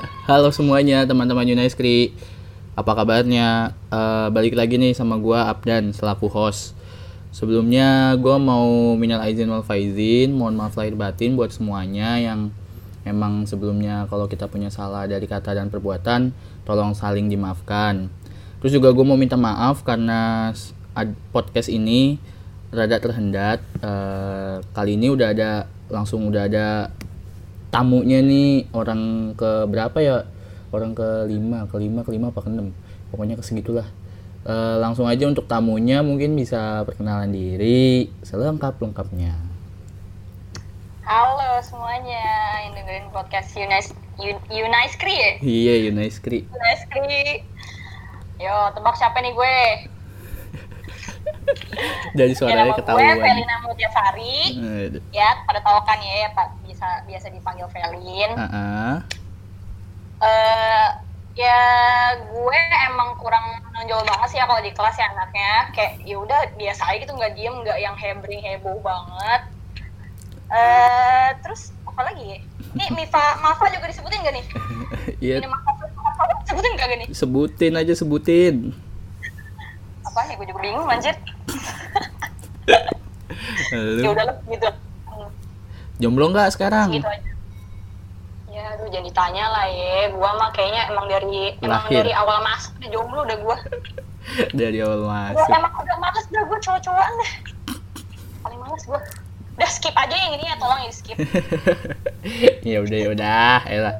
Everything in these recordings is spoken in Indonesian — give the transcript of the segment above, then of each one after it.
Halo semuanya teman-teman Unaiskri Apa kabarnya? Eh, balik lagi nih sama gua Abdan selaku host. Sebelumnya gua mau minal aizin wal faizin Mohon maaf lahir batin buat semuanya yang Emang sebelumnya kalau kita punya salah dari kata dan perbuatan Tolong saling dimaafkan. Terus juga gue mau minta maaf karena podcast ini rada terhendat. Eh, Kali ini udah ada langsung udah ada tamunya nih orang ke berapa ya orang ke lima ke lima ke lima apa ke enam pokoknya ke segitulah Eh, langsung aja untuk tamunya mungkin bisa perkenalan diri selengkap lengkapnya Halo semuanya yang dengerin podcast Unice Un- Uniskri ya? iya Unaiskri Uniskri. Yo, tebak siapa nih gue? Ya, suaranya gue ketahuan Felina Mutiasari. Ya, pada tahu kan ya, ya Pak bisa biasa dipanggil Felin. Ah, ah. Eh, ya gue emang kurang menonjol banget sih ya kalau di kelas ya anaknya. Kayak ya udah biasa aja gitu nggak diem, nggak yang hebring heboh banget. Eh, terus apa lagi ya? Nih Mifa, Mafa juga disebutin gak nih? Iya Ini Mafa, Mafa disebutin gak nih? sebutin aja sebutin apa ya gue juga bingung anjir. Ya udahlah gitu. Jomblo nggak sekarang? Gitu aja. Ya aduh jangan ditanya lah ya. Gua mah kayaknya emang dari emang Lahir. dari awal masuk udah jomblo udah gua. Dari awal gua masuk emang udah males dah gua cowok-cowokan deh paling males gua. Udah skip aja yang ini ya tolong ya skip. Ya udah ya udah. Elah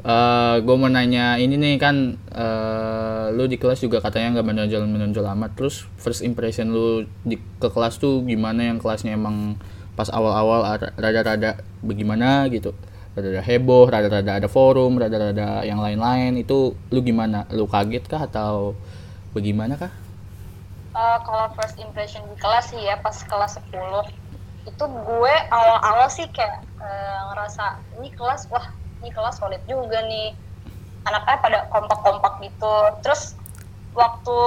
Eh gue mau nanya ini nih kan eh lu di kelas juga katanya nggak menonjol menonjol amat. Terus first impression lu di ke kelas tuh gimana? Yang kelasnya emang pas awal-awal ada- rada-rada bagaimana gitu? Rada-rada heboh rada-rada ada forum rada-rada yang lain-lain. Itu lu gimana? Lu kaget kah atau bagaimana kah? Eh, kalau first impression di kelas sih ya pas kelas 10 itu gue awal-awal sih kayak eh, ngerasa ini kelas wah ini kelas solid juga nih. Anaknya pada kompak-kompak gitu. Terus waktu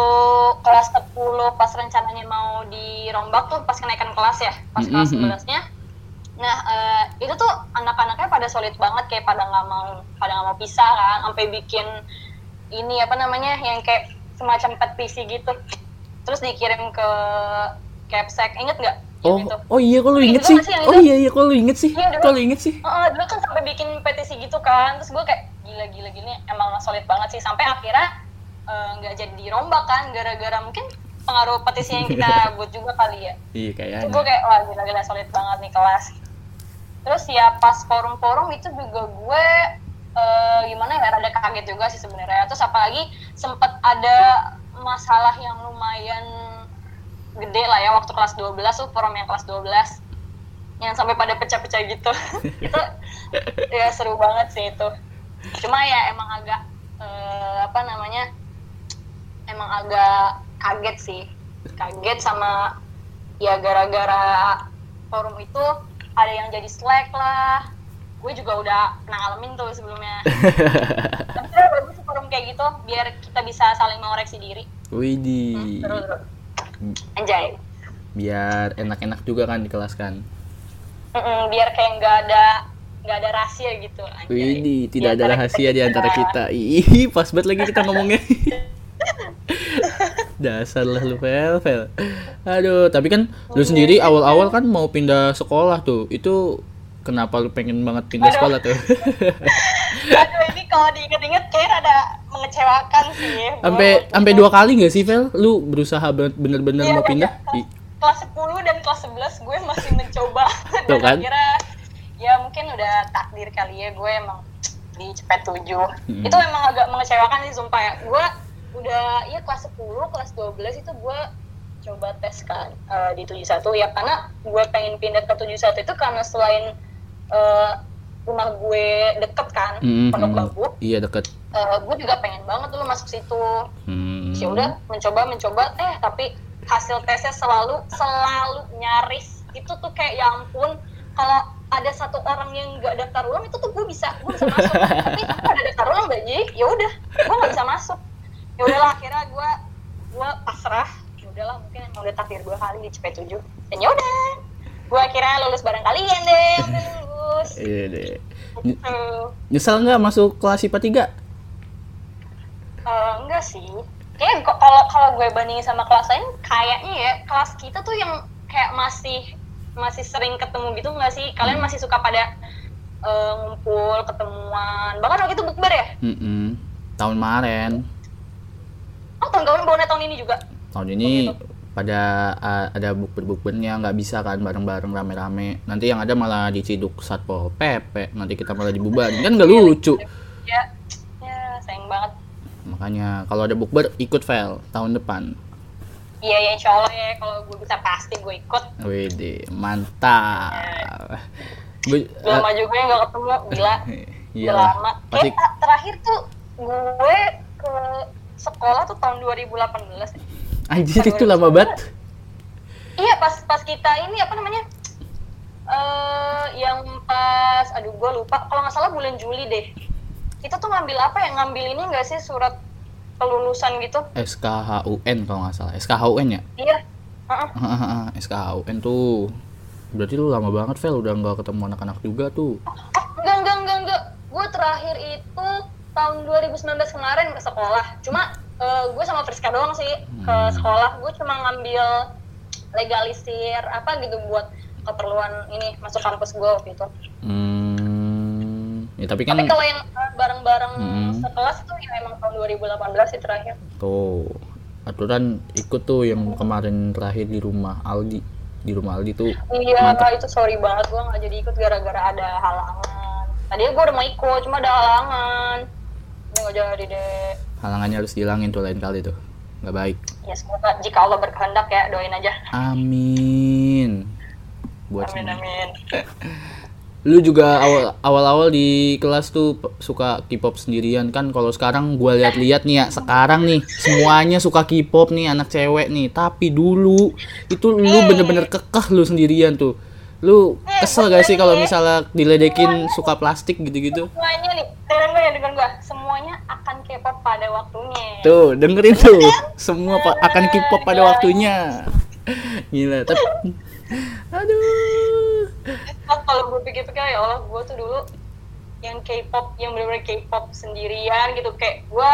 kelas 10 pas rencananya mau dirombak tuh pas kenaikan kelas ya pas kelas Mhm. 11 nya nah eh, itu tuh anak-anaknya pada solid banget kayak pada nggak mau pada nggak mau pisah kan sampai bikin ini apa namanya yang kayak semacam petisi gitu. Terus dikirim ke Capsec. Inget nggak oh yang itu oh iya kok lu inget sih. masih yang oh itu? iya iya kok lu inget sih. Iya, dulu. kok lu inget sih. Heeh, dulu kan sampai bikin petisi gitu kan. Terus gue kayak gila gila gini emang solid banget sih. Sampai akhirnya eh, nggak jadi dirombak kan gara-gara mungkin pengaruh petisi yang kita buat juga kali ya. Iya kayaknya. Gue kayak wah gila gila solid banget nih kelas. Terus ya pas forum-forum itu juga gue eh, gimana ya rada kaget juga sih sebenarnya. Terus apalagi sempet ada masalah yang lumayan gede lah ya waktu kelas 12 tuh forum yang kelas 12 yang sampai pada pecah-pecah gitu. Itu ya seru banget sih itu. Cuma ya emang agak eh, apa namanya emang agak kaget sih. Kaget sama ya gara-gara forum itu ada yang jadi slack lah. Gue juga udah pernah ngalamin tuh sebelumnya. Tapi bagus forum kayak gitu biar kita bisa saling mengoreksi diri. Widih. Seru seru anjay biar enak-enak juga kan di kelas kan Mm-mm, biar kayak nggak ada nggak ada rahasia gitu anjay. Widih, tidak ada antara rahasia di antara kita. Ih, pas banget lagi kita ngomongnya. Dasar lah lu, Fel, Fel. Aduh, tapi kan lu sendiri awal-awal kan mau pindah sekolah tuh. Itu kenapa lu pengen banget pindah Aduh. sekolah tuh? Aduh ini kalau diinget-inget kayak ada mengecewakan sih. Sampai sampai dua kali gak sih, Fel? Lu berusaha ben- bener-bener Iya, mau pindah? Ih, Kelas 10 dan kelas 11 gue masih mencoba. Tuh dan kan? akhirnya ya mungkin udah takdir kali ya gue emang di cepet 7. Hmm. Itu emang agak mengecewakan sih sumpah ya. Gue udah ya kelas 10, kelas 12 itu gue coba tes kan eh, di 71 ya karena gue pengen pindah ke 71 itu karena selain eh, rumah gue deket kan, mm, Pondok mm. Bambu. Iya deket. Eh, gue juga pengen banget dulu masuk situ Hmm. ya udah mencoba mencoba eh tapi hasil tesnya selalu selalu nyaris itu tuh kayak ya ampun kalau ada satu orang yang nggak daftar ulang itu tuh gue bisa gue bisa masuk tapi kalau ada daftar ulang gak jadi ya udah gue nggak bisa masuk ya udahlah akhirnya gue gue pasrah ya udahlah mungkin emang udah takdir gue kali di CP7 dan ya udah gue akhirnya lulus bareng kalian deh lulus. Iya deh. gitu. Nyesel nggak masuk kelas IPA 3? Eh, enggak sih. Kayak kok- kalau kalau gue bandingin sama kelas lain kayaknya ya kelas kita tuh yang kayak masih masih sering ketemu gitu nggak sih? Kalian masih suka pada eh, ngumpul ketemuan. Bahkan waktu itu bukber ya? Mm-mm. Tahun kemarin, oh tahun kemarin bawa tahun ini juga? Tahun ini pada uh, ada bukber-bukbernya nggak bisa kan bareng-bareng rame-rame. Nanti yang ada malah diciduk satpol pp. Nanti kita malah dibubarin kan nggak lucu. ya ya sayang banget Makanya kalau ada bukber ikut fail tahun depan. iya ya insya Allah ya kalau gue bisa pasti gue ikut Wede, mantap. Gue- udah lama juga ya nggak ketemu gila Iya lama Pasti kayak ah, terakhir tuh gue ke sekolah tuh tahun 2018 ya. Anjir itu lama banget. Iya pas pas kita ini apa namanya eh yang pas aduh gue lupa kalau nggak salah bulan Juli deh kita tuh ngambil apa ya ngambil ini nggak sih surat kelulusan gitu SKHUN kalau nggak salah. SKHUN ya? iya Heeh. SKHUN tuh. Berarti lu lama banget, Vel. Udah nggak ketemu anak-anak juga tuh. enggak enggak enggak enggak gue terakhir itu tahun 2019 kemarin ke sekolah cuma eh, gue sama Friska doang sih ke Hmm. sekolah gue cuma ngambil legalisir apa gitu buat keperluan ini masuk kampus gue waktu itu Hmm. Ya, tapi kan Tapi kalau yang uh, bareng-bareng Hmm. sekelas itu ya emang tahun 2018 sih terakhir. tuh aturan ikut tuh yang kemarin terakhir di rumah Aldi. Di rumah Aldi tuh Iya, Mantap. itu sorry banget gue nggak jadi ikut gara-gara ada halangan. Tadinya gue udah mau ikut, cuma ada halangan. Nggak jadi deh. Halangannya harus dihilangin tuh lain kali tuh. Nggak baik. Ya semoga jika Allah berkehendak ya doain aja. Amin. Buat Amin semua. amin. Lu juga awal awal-awal di kelas tuh suka K-pop sendirian kan kalau sekarang gua lihat-lihat nih ya sekarang nih semuanya suka K-pop nih anak cewek nih tapi dulu itu lu bener-bener kekeh lu sendirian tuh lu kesel gak sih kalau misalnya diledekin suka plastik gitu-gitu? Semuanya nih, dengerin gue ya dengerin gue. Semuanya akan K-pop pada waktunya. tuh dengerin tuh. Semua pa- akan K-pop pada waktunya. Gila tapi aduh. Kalau gue pikir-pikir ya Allah, gue tuh dulu yang K-pop, yang bener-bener K-pop sendirian gitu. Kayak gue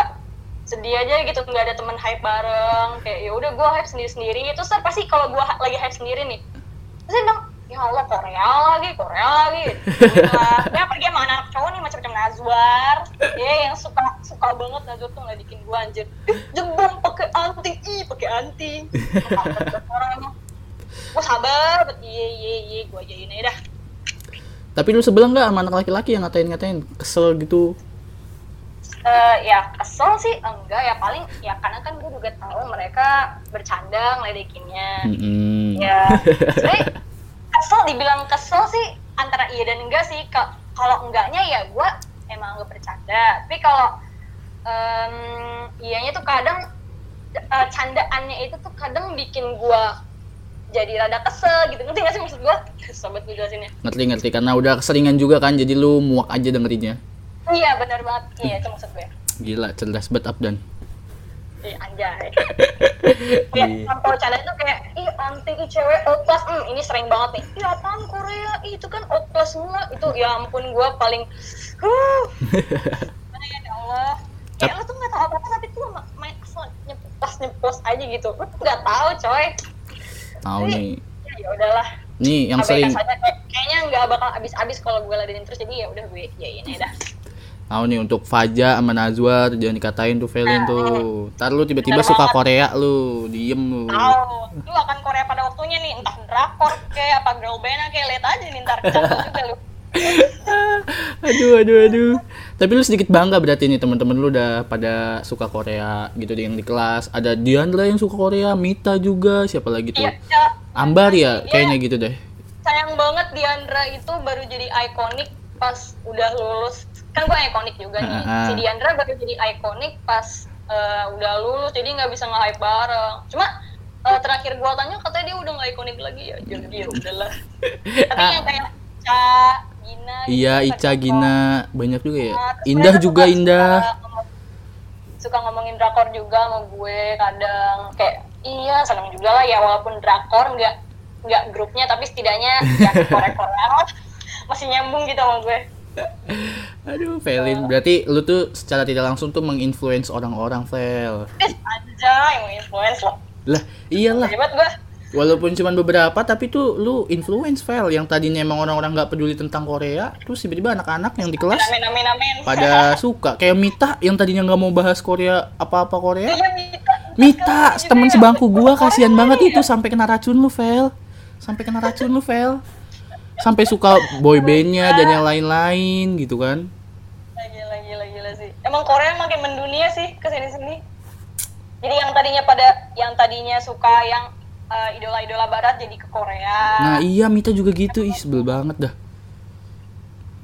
sedih aja gitu nggak ada teman hype bareng. Kayak ya udah gue hype sendiri-sendiri. Terus ntar pasti kalau gue lagi hype sendiri nih dia bilang ya Allah Korea lagi Korea lagi. Ya pergi sama anak cowok nih macam-macam Nazwar. Ya yang suka suka banget Nazwar tuh ngedikin gue anjir. "Ih, jebong pakai anting ih pakai anting orang gue sabar iya iya iya gue ajain aja dah. Tapi lu sebelah nggak sama anak laki-laki yang ngatain-ngatain? Kesel gitu. Eh, ya kesel sih enggak. Ya paling ya karena kan gue juga tahu mereka bercanda ngeledekinnya Mm-mm. ya sebenernya kesel dibilang kesel sih antara iya dan enggak sih. Ka- kalau enggaknya ya gue emang gak bercanda. Tapi kalau em, iyanya tuh kadang eh, candaannya itu tuh kadang bikin gue jadi rada kesel gitu. Ngerti gak sih maksud gue sobat gue jelasinnya ngerti ngerti. Karena udah keseringan juga kan jadi lu muak aja dengerinnya. Iya benar banget. Iya itu maksud gue gila cerdas banget Abdan Iya anjay. Kayak sampai bercanda itu kayak, ih anting, ih cewek oplas, hmm, ini sering banget nih. Ih apaan Korea, ih, itu kan oplas semua. Itu ya ampun gue paling, huh. Mana ya ya Allah. Kayak lo tuh gak tau apa-apa tapi tuh ma- main asal nyeplos nyeplos aja gitu. Lo tuh gak tahu coy. tahu nih Ya ya udahlah. nih yang sering. Kayak- Kayaknya nggak bakal abis-abis kalau gue ladenin terus. Jadi ya udah gue yain aja dah. Tahu nih untuk Faja sama Nazwar jangan dikatain tuh Felin tuh. ntar lu tiba-tiba suka. Korea lu diem lu. Tahu, lu akan Korea pada waktunya nih, entah drakor kayak apa girl band kayak lihat aja nih ntar juga lu. aduh aduh aduh. Tapi lu sedikit bangga berarti nih teman-teman lu udah pada suka Korea gitu yang di kelas. Ada Diandra yang suka Korea Mita juga siapa lagi tuh? Iya, ya, Ambar ya kayaknya gitu deh. Sayang banget Diandra itu baru jadi ikonik pas udah lulus. Kan gue ikonik juga nih. Ah, ah. Si Diandra baru jadi ikonik pas eh, udah lulus, jadi nggak bisa nge-hype bareng. Cuma eh, terakhir gue tanya katanya dia udah nggak ikonik lagi ya. Jadi ya udahlah. Tapi yang kayak Ica, Gina, Ah. iya gitu, Ica Gina banyak juga ya Nah, Indah juga suka- Indah suka suka ngomongin drakor juga sama gue kadang kayak iya seneng juga lah ya walaupun drakor nggak nggak grupnya tapi setidaknya ya Korea masih nyambung gitu sama gue Aduh, Felin. Berarti lu tuh secara tidak langsung tuh menginfluence orang-orang, Fel. Eh, anjay, mau influence loh. Lah, iyalah. Hebat gua. Walaupun cuma beberapa, tapi tuh lu influence, Fel. Yang tadinya emang orang-orang nggak peduli tentang Korea, terus tiba-tiba anak-anak yang di kelas Amin, amin, amin. pada suka. Kayak Mita yang tadinya nggak mau bahas Korea apa-apa Korea. Iya, Mita. Mita, Juga temen ya. sebangku gua kasihan banget ya. itu sampai kena racun lu, Fel. Sampai kena racun lu, Fel. Sampai suka boy bandnya dan yang lain-lain gitu kan. Gila, gila, gila sih. Emang Korea makin mendunia sih ke sini-sini. Jadi yang tadinya pada yang tadinya suka yang eh, idola-idola barat jadi ke Korea. Nah iya Mita juga gitu, ih sebel banget dah.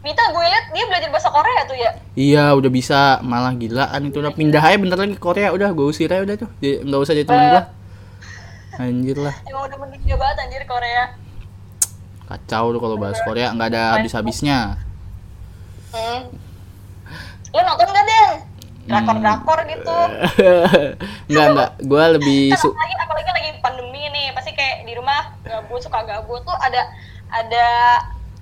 Mita gue liat dia belajar bahasa Korea tuh ya. Iya udah bisa, malah gilaan itu udah pindah aja bentar lagi ke Korea udah gue usir aja udah tuh, nggak usah jadi teman gua. Anjir lah, Emang udah mendunia banget anjir Korea. Kacau tuh kalau bahas Korea nggak ada habis-habisnya. Hmm. Lu nonton gak, Den? Drakor-drakor gitu. Nggak nggak, gue lebih su apalagi, apalagi lagi pandemi nih, pasti kayak di rumah gabut, suka gabut tuh ada ada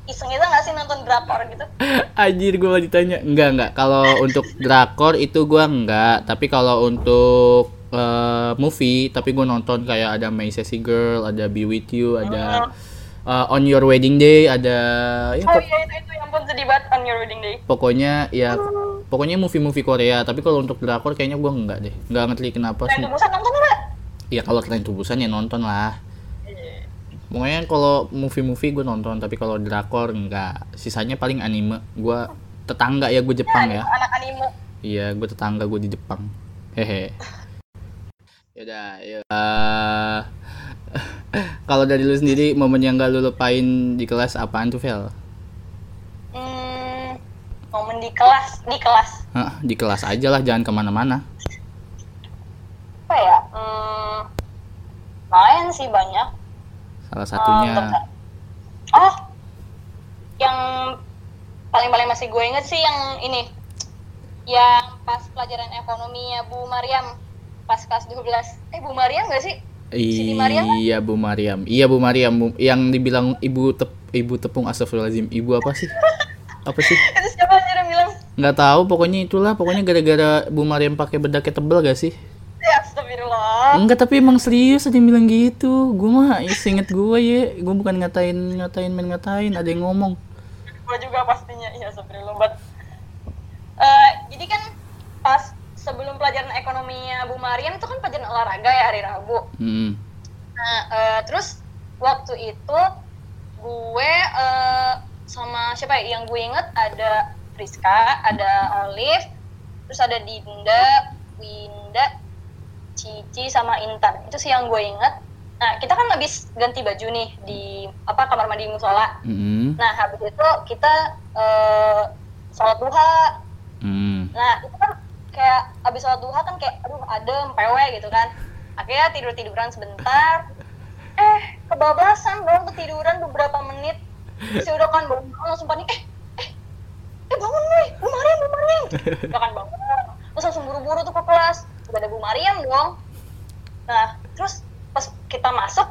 iseng itu gak sih nonton drakor gitu? Anjir gue ditanya Enggak enggak Kalau untuk drakor itu gue enggak Tapi kalau untuk eh, movie Tapi gue nonton kayak ada My Sassy Girl Ada Be With You Ada eh, On Your Wedding Day Ada ya, Oh iya itu itu yang pun sedih banget on your wedding day. Pokoknya ya Pokoknya movie-movie Korea Tapi kalau untuk drakor kayaknya gue enggak deh Enggak ngerti kenapa sih tubusan nonton? Ya kalau Tren Tubusan ya nonton lah Pokoknya kalau movie-movie gue nonton Tapi kalau drakor enggak Sisanya paling anime Gue tetangga ya gue Jepang ya Anak anime. Iya, gue tetangga gue di Jepang. Hehe. Yaudah, ya. Eh, kalau dari lu sendiri, momen yang gak lu lupain di kelas apaan tuh, Vel? Hmm, momen di kelas, di kelas. Hah, di kelas aja lah, jangan ke mana-mana. Apa ya? Hmm, lumayan sih banyak. Salah satunya, Oh, bentar. oh, yang paling-paling masih gue inget sih yang ini. Yang pas pelajaran ekonominya Bu Mariam pas kelas 12. Eh Bu Mariam gak sih? Siti Mariam? iya Bu Mariam. Iya Bu Mariam, Bu- yang dibilang ibu tep, ibu tepung astagfirullahaladzim. Ibu apa sih? Apa sih? Itu siapa aja yang bilang? Nggak tahu, pokoknya itulah. Pokoknya gara-gara Bu Mariam pakai bedaknya tebel gak sih? Ya astagfirullah. Enggak tapi emang serius ada yang bilang gitu. Gue mah ya, seinget gue ya, gue bukan ngatain ngatain main ngatain, ada yang ngomong. gue juga pastinya iya astagfirullah but Eh, kan pas sebelum pelajaran ekonominya Bu Mariam itu kan pelajaran olahraga ya hari Rabu Hmm. nah eh, terus waktu itu gue eh, sama siapa ya yang gue inget ada Friska ada Olive terus ada Dinda Winda Cici sama Intan itu sih yang gue inget nah kita kan habis ganti baju nih di apa kamar mandi musola Hmm. Nah, habis itu kita eh sholat duha. Hmm. Nah, itu kan kayak habis sholat duha kan kayak aduh adem, pewe gitu kan. Akhirnya tidur-tiduran sebentar. Eh, kebablasan dong ketiduran beberapa menit. Terus udah kan bangun langsung panik. Eh, eh, eh bangun nih, Bu Mariam, Bu. Udah kan bangun. Terus langsung buru-buru tuh ke kelas. Udah ada Bu Mariam dong. Nah, terus pas kita masuk,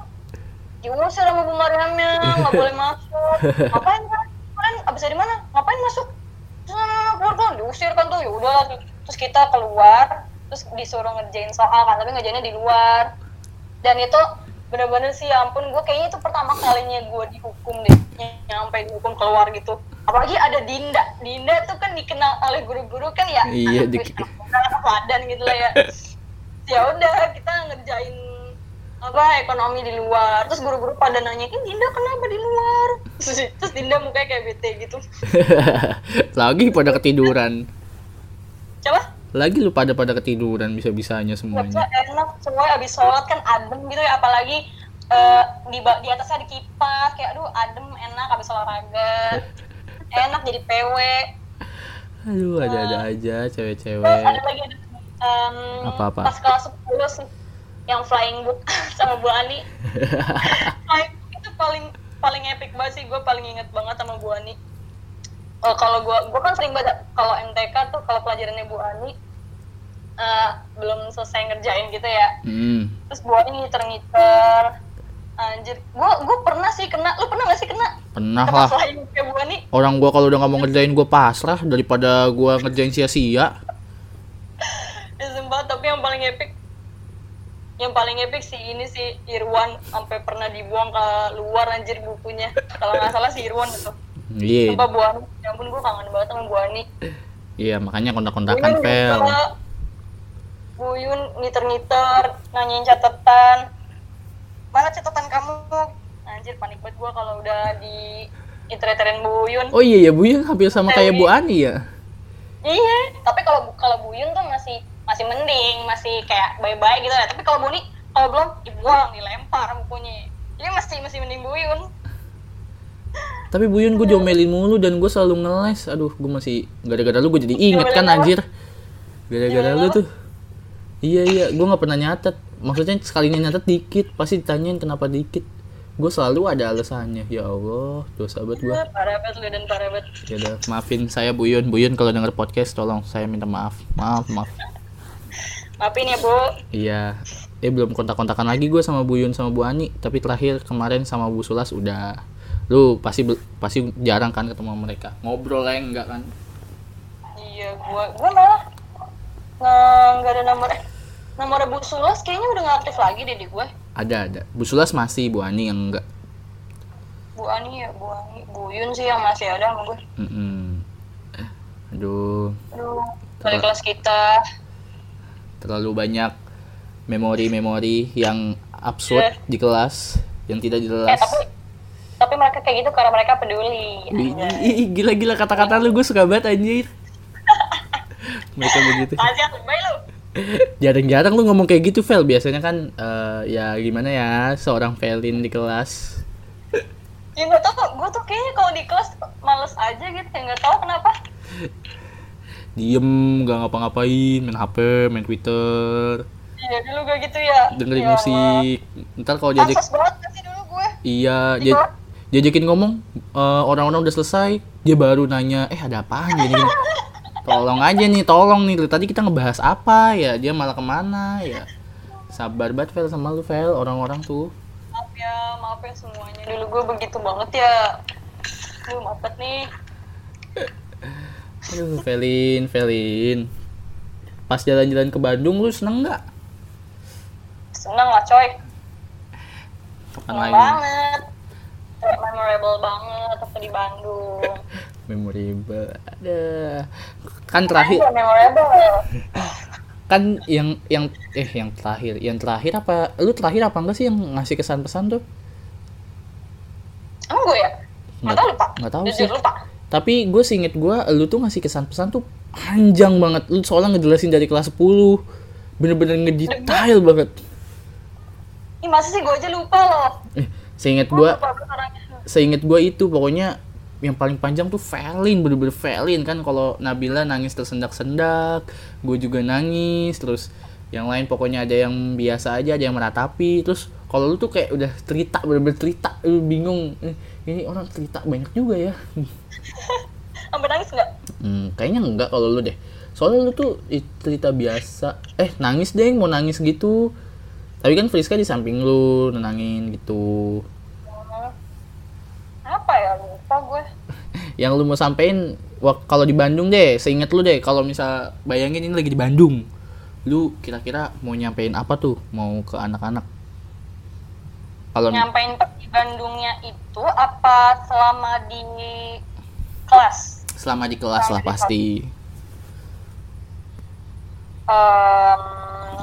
diusir sama Bu Mariamnya, nggak boleh masuk. Ngapain kan? Kalian abis dari mana? Ngapain masuk? Terus "Nah, nah, nah, keluar keluar, diusir kan tuh, ya udah. Terus kita keluar, terus disuruh ngerjain soal kan, tapi ngerjainnya di luar. Dan itu bener-bener sih, ya ampun, gue kayaknya itu pertama kalinya gue dihukum deh, ny- nyampe dihukum keluar gitu. Apalagi ada Dinda, Dinda tuh kan dikenal oleh guru-guru kan ya, Iya, di- gitu lah ya. ya udah kita ngerjain apa ekonomi di luar terus guru-guru pada nanya ini Dinda kenapa di luar terus, terus Dinda mukanya kayak bete gitu Lagi pada ketiduran. Coba. Lagi lu pada pada ketiduran bisa-bisanya nggak semuanya. enak. Semua abis sholat kan adem gitu ya apalagi eh, di di atasnya ada kipas. Kayak aduh adem enak abis olahraga. Enak jadi PW Aduh, ada-ada aja terus cewek-cewek. ada lagi ada em, Apa-apa? pas kelas 10 sih yang flying book sama Bu Ani. Flying itu paling paling epic banget sih. Gue paling inget banget sama Bu Ani. Eh, kalau gue gue kan sering baca kalau MTK kalau pelajarannya Bu Ani eh, belum selesai ngerjain gitu ya. Hmm. terus Bu Ani ngiter-ngiter anjir. Gua gua pernah sih kena. Lu pernah gak sih kena? Pernah kena lah. kayak gua nih Orang gua kalau udah nggak mau ngerjain gua pasrah daripada gua ngerjain sia-sia. ya sumpah tapi yang paling epic yang paling epic sih ini sih Irwan. Sampai pernah dibuang ke luar anjir bukunya. Kalau nggak salah si Irwan itu. Iya. sumpah Bu Ani. Ya ampun gua kangen banget sama Bu Ani Iya, makanya kontak-kontakan Fel. juga. Buyun ngiter-ngiter nanyain catatan mana catatan kamu anjir panik banget gua kalau udah di iter-iterin Buyun Oh iya ya, Buyun hampir sama kayak Bu Ani ya. Iya, tapi kalau kalau Buyun tuh masih masih mending, masih kayak baik-baik gitu ya. Tapi kalau Buni, kalau belum dibuang, dilempar bukunya. Jadi masih masih mending Buyun. Tapi Buyun gue diomelin mulu dan gue selalu ngeles. Aduh, gue masih gara-gara lu gue jadi inget kan anjir. Gara-gara lu tuh. Iya iya, gue nggak pernah nyatet. Maksudnya sekalinya nyatet dikit, pasti ditanyain kenapa dikit. Gue selalu ada alasannya. Ya Allah, dosa banget gue. Parah banget lu dan parah banget. Ya udah, maafin saya Buyun. Buyun kalau denger podcast tolong saya minta maaf. Maaf, maaf. Maafin ya, Bu. Iya. Eh belum kontak-kontakan lagi gue sama Buyun sama Bu Ani, tapi terakhir kemarin sama Bu Sulas udah. Lu pasti pasti jarang kan ketemu mereka. Ngobrol lah enggak kan? Iya, gua gua malah nggak ada nomor eh, nomor Bu Sulas kayaknya udah nggak aktif lagi deh di gue. Ada ada. Bu Sulas masih, Bu Ani yang enggak. Bu Ani ya, Bu Ani, Buyun sih yang masih ada sama gue. Mm-mm. Aduh, Aduh, dari kelas kita. terlalu banyak memori-memori yang absurd Iya. di kelas yang tidak Eh, jelas. tapi tapi mereka kayak gitu karena mereka peduli. Gila-gila kata-kata lu gue suka banget anjir. Mereka begitu. Jarang-jarang lu ngomong kayak gitu, Vel. Biasanya kan eh, ya gimana ya, seorang Velin di kelas. Ya nggak tau, gue tuh kayaknya kalau di kelas males aja gitu, ya nggak tahu kenapa. Diem, gak ngapa-ngapain, main HP, main Twitter, Iya dulu gue gitu ya. dengerin Ya musik. Ntar kalau diajak Ansos banget gak sih dulu gue. Iya, Di dia, kelas. Diajakin ngomong, eh, orang-orang udah selesai, dia baru nanya, eh ada apaan gini, gini. Tolong aja nih, tolong nih. Tadi kita ngebahas apa ya? Dia malah ke mana ya? Sabar banget, Vel, sama lu, Vel. Orang-orang tuh. Maaf ya, maaf ya semuanya. Dulu gue begitu banget ya. Aduh, maaf nih. Aduh, Velin, Velin. Pas jalan-jalan ke Bandung, lu seneng nggak? Seneng lah coy. Kapan Seneng lagi? banget. Memorable banget waktu di Bandung. Memorable. Ada. Kan terakhir, Iya, memorable. kan yang yang eh yang terakhir, yang terakhir apa? Lu terakhir apa enggak sih yang ngasih kesan pesan tuh? Emang gue ya? Nggak tahu lupa. Nggak tahu sih. lupa. Tapi gue seinget gue, lu tuh ngasih kesan-pesan tuh panjang banget. Lu soalnya ngejelasin dari kelas 10. Bener-bener ngedetail banget. Ih, masa sih gue aja lupa loh. Eh, seinget orangnya. seinget gue itu pokoknya yang paling panjang tuh Felin, bener-bener Felin kan kalau Nabila nangis tersendak-sendak, gue juga nangis, terus yang lain pokoknya ada yang biasa aja, ada yang meratapi, terus kalau lu tuh kayak udah cerita, bener-bener cerita, lu bingung, eh, ini orang cerita banyak juga ya. Sampai nangis nggak? Hmm, kayaknya enggak kalau lu deh. Soalnya lu tuh cerita biasa. Eh, nangis deh, mau nangis gitu. Tapi kan Friska di samping lu nenangin gitu. Hmm. Apa ya lupa gue. Yang lu mau sampein kalau di Bandung deh, seinget lu deh kalau misal bayangin ini lagi di Bandung. Lu kira-kira mau nyampein apa tuh? Mau ke anak-anak? Kalau Nyampein di Bandungnya itu apa selama di kelas? selama di kelas lah pasti. Em,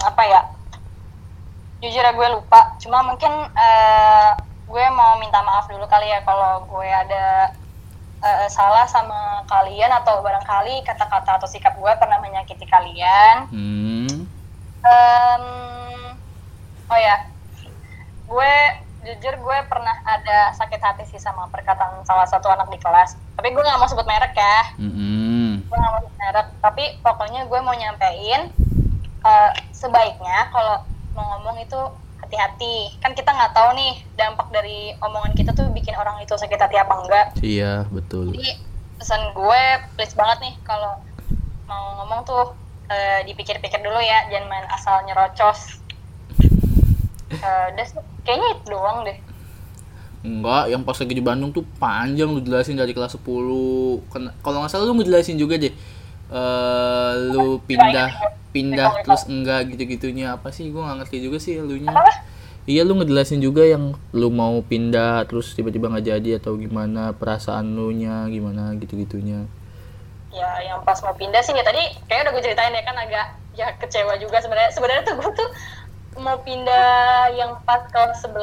apa ya? Jujur ya gue lupa. Cuma mungkin eh, gue mau minta maaf dulu kali ya kalau gue ada eh, salah sama kalian atau barangkali kata-kata atau sikap gue pernah menyakiti kalian. Hmm. Em, oh ya, gue jujur gue pernah ada sakit hati sih sama perkataan salah satu anak di kelas. Tapi gue nggak mau sebut merek ya, Mm-mm. gue nggak mau sebut merek. Tapi pokoknya gue mau nyampein eh, sebaiknya kalau mau ngomong itu hati-hati. Kan kita nggak tahu nih dampak dari omongan kita tuh bikin orang itu sakit hati apa enggak. Iya, betul. Jadi pesan gue please banget nih kalau mau ngomong tuh eh, dipikir-pikir dulu ya, jangan main asal nyerocos. Eh, udah kayaknya itu doang deh Enggak, yang pas lagi di Bandung tuh panjang lu jelasin dari kelas 10. Ken- Kalau nggak salah lu ngejelasin juga deh. Eh lu pindah pindah terus enggak gitu-gitunya apa sih? Gua nggak ngerti juga sih elunya. Iya lu ngejelasin juga yang lu mau pindah terus tiba-tiba nggak jadi atau gimana perasaan lu nya gimana gitu-gitunya. ya yang pas mau pindah sih ya tadi kayak udah gue ceritain ya kan agak ya kecewa juga sebenarnya sebenarnya tuh gue tuh mau pindah yang pas kelas 11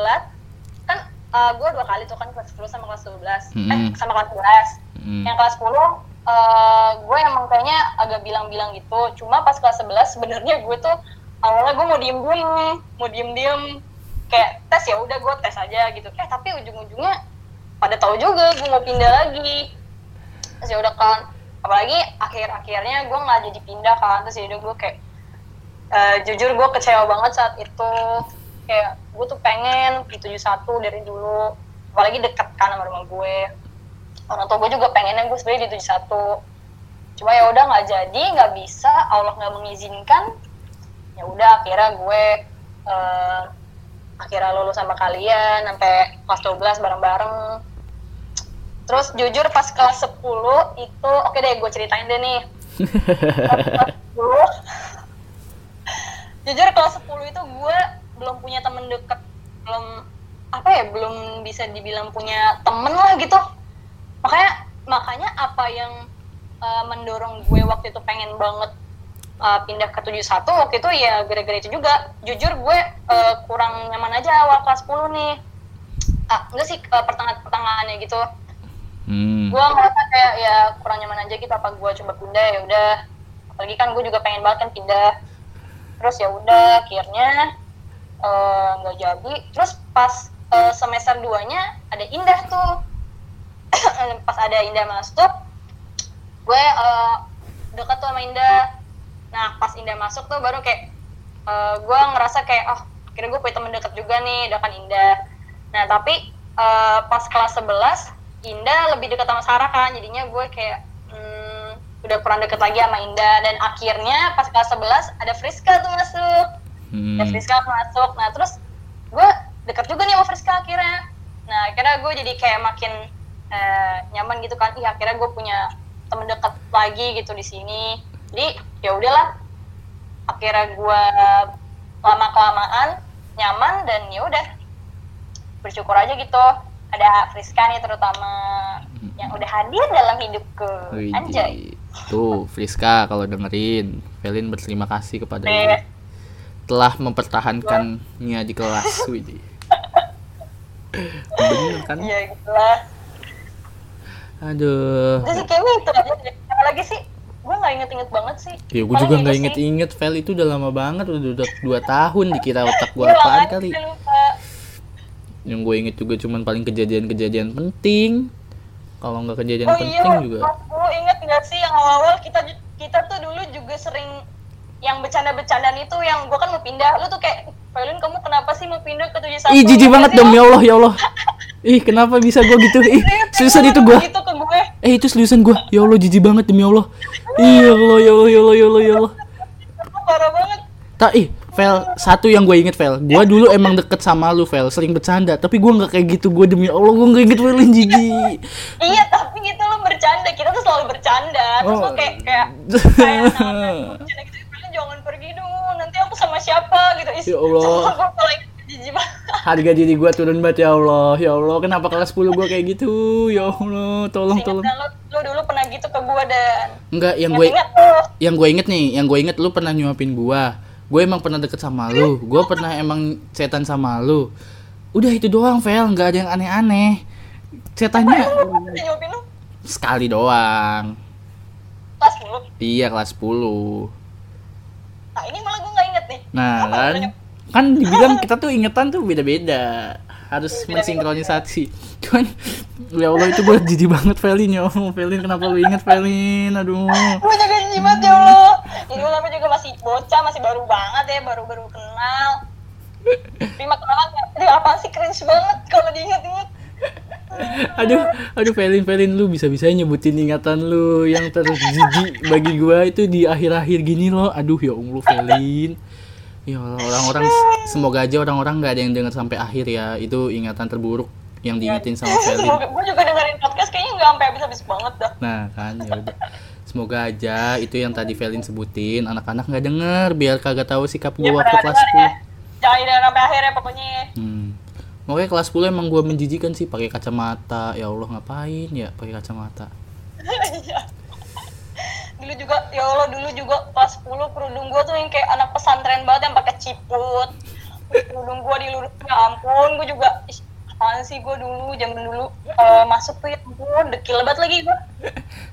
kan uh, gue dua kali tuh kan kelas 10 sama kelas 12 eh Mm-mm. sama kelas 11 Hmm. yang kelas 10 uh, gue emang kayaknya agak bilang-bilang gitu. Cuma pas kelas 11 sebenarnya gue tuh awalnya gue mau diem diem mau diem diem kayak tes ya udah gue tes aja gitu. Eh tapi ujung-ujungnya pada tahu juga gue mau pindah lagi. Terus ya udah kan apalagi akhir-akhirnya gue nggak jadi pindah kan. Terus ya udah gue kayak eh, jujur gue kecewa banget saat itu. Kayak gue tuh pengen di 71 dari dulu. Apalagi deket kan sama rumah gue orang tua gue juga pengennya gue sebenarnya di 71 cuma ya udah nggak jadi nggak bisa Allah nggak mengizinkan. Ya udah akhirnya gue eh, akhirnya lulus sama kalian sampai kelas 12 bareng-bareng. Terus jujur pas kelas 10 itu oke deh gue ceritain deh nih. Kelas 10 jujur kelas 10 itu gue belum punya temen deket belum apa ya belum bisa dibilang punya temen lah gitu makanya makanya apa yang uh, mendorong gue waktu itu pengen banget uh, pindah ke 71 waktu itu ya gara-gara itu juga. Jujur gue uh, kurang nyaman aja awal kelas 10 nih. Ah enggak sih uh, pertengahan pertengahannya gitu. Hmm. gue ngerasa kayak ya kurang nyaman aja gitu apa gue coba pindah ya udah. Apalagi kan gue juga pengen banget kan pindah. Terus ya udah akhirnya nggak jadi. Terus pas eh, semester 2 nya ada indah tuh pas ada indah masuk gue eh, deket tuh sama indah. Nah pas indah masuk tuh baru kayak eh, gue ngerasa kayak oh kira gue punya temen deket juga nih udah kan indah. Nah tapi eh, pas kelas 11 Indah lebih dekat sama Sarah kan jadinya gue kayak hmm, udah kurang deket lagi sama Indah. Dan akhirnya pas kelas 11 ada Friska tuh masuk. Hmm. ada Friska masuk. Nah terus gue deket juga nih sama Friska akhirnya. Nah akhirnya gue jadi kayak makin eh, nyaman gitu kan. Ih akhirnya gue punya temen deket lagi gitu di sini. Jadi ya udahlah. Akhirnya gue lama kelamaan nyaman dan ya udah. Bersyukur aja gitu. Ada Friska nih terutama yang udah hadir dalam hidupku. Anjay. Tuh, Friska kalau dengerin, Felin berterima kasih kepada lu. Telah mempertahankannya di kelas. Widih. Bener kan? ya gitu lah Aduh. Udah sih kayaknya itu aja deh. Apalagi sih, gue gak inget-inget banget sih. Ya gue juga nggak sih. inget-inget Fel itu udah lama banget udah udah dua tahun dikira otak gue Iya, apaan kali yang gue inget juga cuman paling kejadian-kejadian penting kalau nggak kejadian Oh iya, penting juga gue inget gak sih yang awal-awal kita kita tuh dulu juga sering yang bercanda-bercandaan itu yang gue kan mau pindah, lu tuh kayak Felin kamu kenapa sih mau pindah ke 71? ih jijik banget dong ya Allah ya Allah ih kenapa bisa gue gitu ih seriusan itu gue Gitu ke gue. eh itu seriusan gue ya Allah jijik banget demi Allah ih ya Allah ya Allah ya Allah ya Allah ya Allah Itu parah banget. tak ih Vel satu yang gue inget Vel gue dulu emang deket sama lu Vel sering bercanda tapi gue nggak kayak gitu gue demi Allah gue nggak inget Felin jijik Iya, tapi itu lo bercanda. Kita tuh selalu bercanda. Terus Oh. lo kayak kayak kayak nah, gitu. Jangan pergi dong. Nanti aku sama siapa gitu. Ya Allah. kalau. Harga diri gue turun banget ya Allah. Ya Allah kenapa kelas 10 gue kayak gitu? Ya Allah tolong tolong. lo dulu pernah gitu ke gue dan? Enggak yang gue yang gue inget nih yang gue inget lu pernah nyuapin gue gue emang pernah deket sama lu. Gue pernah emang setan sama lu. Udah itu doang Vel nggak ada yang aneh-aneh. Setannya sekali doang. Kelas 10. iya kelas 10 Nah ini malah gue gak inget nih. nah Apa kan? Kan dibilang kita tuh ingetan tuh beda-beda. Harus mensinkronisasi. Cuman ya Allah itu gue jijik banget Velin ya Allah Velin kenapa lu inget Velin aduh. Gue juga jimat ya Allah. Ini gue juga masih bocah, masih baru banget ya, baru-baru kenal. Terima kenalan, aduh apa sih cringe banget kalau diinget-inget. aduh aduh Velin Velin lu bisa bisa nyebutin ingatan lu yang terjijik bagi gua itu di akhir-akhir gini loh. Aduh ya Allah Velin Ya Allah, orang-orang semoga aja orang-orang nggak ada yang dengar sampai akhir ya. Itu ingatan terburuk yang diingetin sama Felin. gue juga dengerin podcast kayaknya nggak sampai habis-habis banget dah Nah kan ya udah. Semoga aja itu yang tadi Felin sebutin anak-anak nggak denger biar kagak tahu sikap Ya, gua waktu kelas denger ya. 10. jangan denger sampai akhir ya pokoknya Hmm. Makanya kelas 10 emang gua menjijikan sih pakai kacamata. Ya Allah ngapain ya pakai kacamata. dulu juga ya Allah dulu juga kelas 10 kerudung gue tuh yang kayak anak pesantren banget yang pakai ciput kerudung gue dilurusin ya ampun gue juga apaan sih gue dulu zaman dulu eh, masuk tuh ya ampun dekil banget lagi gue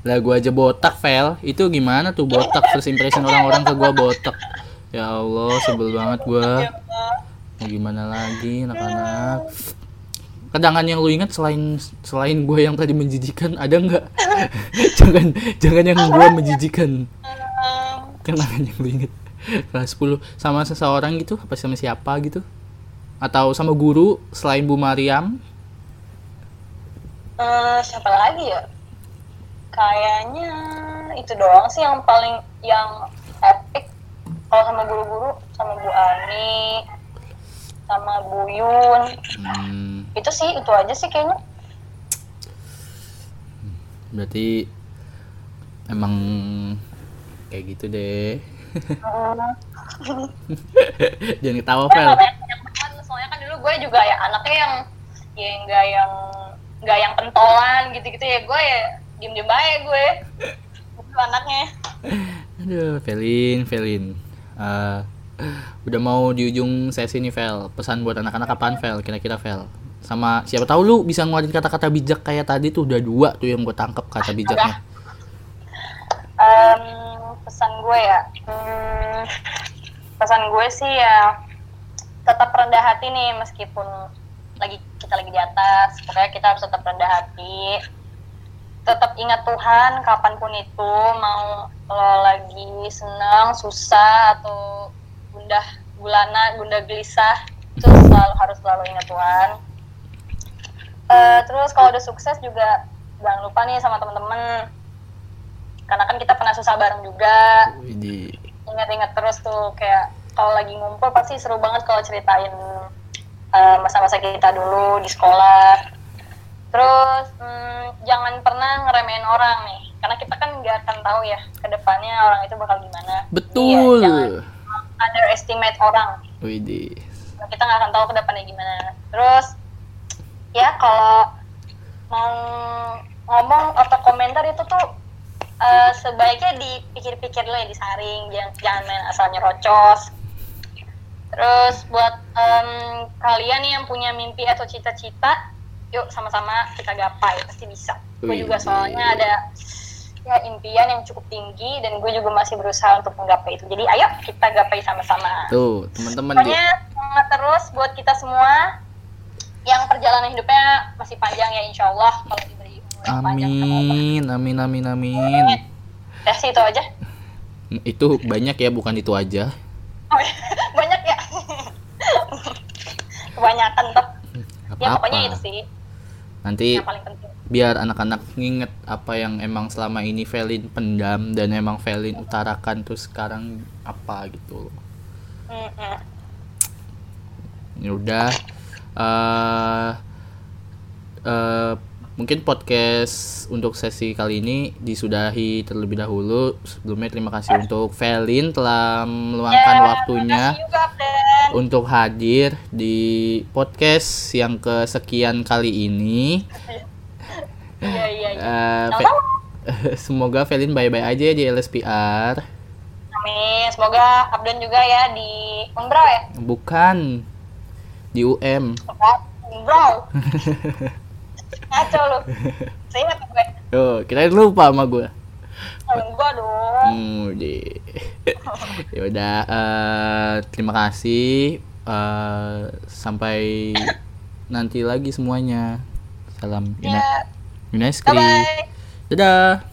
Lah gua aja botak, Vel. Itu gimana tuh botak first impression orang-orang ke gua botak. Ya Allah, sebel banget gua. Mau gimana lagi anak-anak? Kedangan yang lu ingat selain selain gue yang tadi menjijikan ada nggak? jangan jangan yang gue menjijikan. Kenangan yang lu ingat. Kelas 10 sama seseorang gitu? Apa sama siapa gitu? Atau sama guru selain Bu Mariam? eh, siapa lagi ya? Kayaknya itu doang sih yang paling yang epic. Kalau sama guru-guru sama Bu Ani sama Bu Yun. Hmm, itu sih itu aja sih kayaknya berarti emang kayak gitu deh. Hmm. Jangan ketawa, banget, soalnya kan dulu gue juga ya anaknya yang ya nggak yang nggak yang pentolan gitu-gitu ya gue ya diem-diem baik gue itu anaknya Aduh, Velin, Velin. Eh, udah mau di ujung sesi nih, Vel. Pesan buat anak-anak apaan, Vel? Kira-kira, Vel? Sama siapa tahu lu bisa ngeluarin kata-kata bijak kayak tadi tuh udah dua tuh yang gue tangkep kata bijaknya. Em, pesan gue ya. Hmm, pesan gue sih ya tetap rendah hati nih meskipun lagi kita lagi di atas pokoknya kita harus tetap rendah hati. Tetap ingat Tuhan kapan pun itu mau lo lagi senang susah atau gundah gulana gundah gelisah itu selalu harus selalu ingat Tuhan Eh, terus kalau udah sukses juga jangan lupa nih sama temen-temen. Karena kan kita pernah susah bareng juga. Ingat-ingat terus tuh kayak kalau lagi ngumpul pasti seru banget kalau ceritain eh, masa-masa kita dulu di sekolah. Terus hmm, jangan pernah ngeremehin orang nih. Karena kita kan nggak akan tahu ya ke depannya orang itu bakal gimana. Betul. Iya, jangan underestimate orang. Widih. kita nggak akan tahu ke depannya gimana. Terus ya kalau mau ngomong atau komentar itu tuh eh, sebaiknya dipikir-pikir dulu ya disaring. Jangan jangan main asal nyerocos. Terus buat em, kalian nih yang punya mimpi atau cita-cita yuk sama-sama kita gapai pasti bisa. Gue juga soalnya ada ya impian yang cukup tinggi dan gue juga masih berusaha untuk menggapai itu. Jadi ayo kita gapai sama-sama. Tuh, teman-teman Pokoknya semangat terus buat kita semua yang perjalanan hidupnya masih panjang ya insya Allah kalau diberi umur Allah. Amin, amin, amin, amin. Ya sih itu aja. Itu banyak ya, bukan itu aja. Oh, iya. Banyak ya. Kebanyakan tuh. Gak Ya pokoknya itu sih Nanti yang paling penting. biar anak-anak nginget apa yang emang selama ini Velin pendam dan emang Velin utarakan terus sekarang apa gitu. Mm-mm. Ya udah. Eh eh, mungkin podcast untuk sesi kali ini disudahi terlebih dahulu. Sebelumnya terima kasih untuk Velin telah meluangkan Ya, waktunya juga, untuk hadir di podcast yang kesekian kali ini. Iya. Eh, Ve- Sama-sama. semoga Velin bye-bye aja di LSPR. Amin. Semoga Abdan juga ya di Unbrau ya. Bukan di UM. Unbrau. Ngaco lu. Saya ingat gue. Oh, kirain lupa sama gue. Enggak dong. Hmm, ya udah eh, terima kasih eh, sampai nanti lagi semuanya. Salam Yuna- Ya. Yunaskri. Bye bye. Dadah.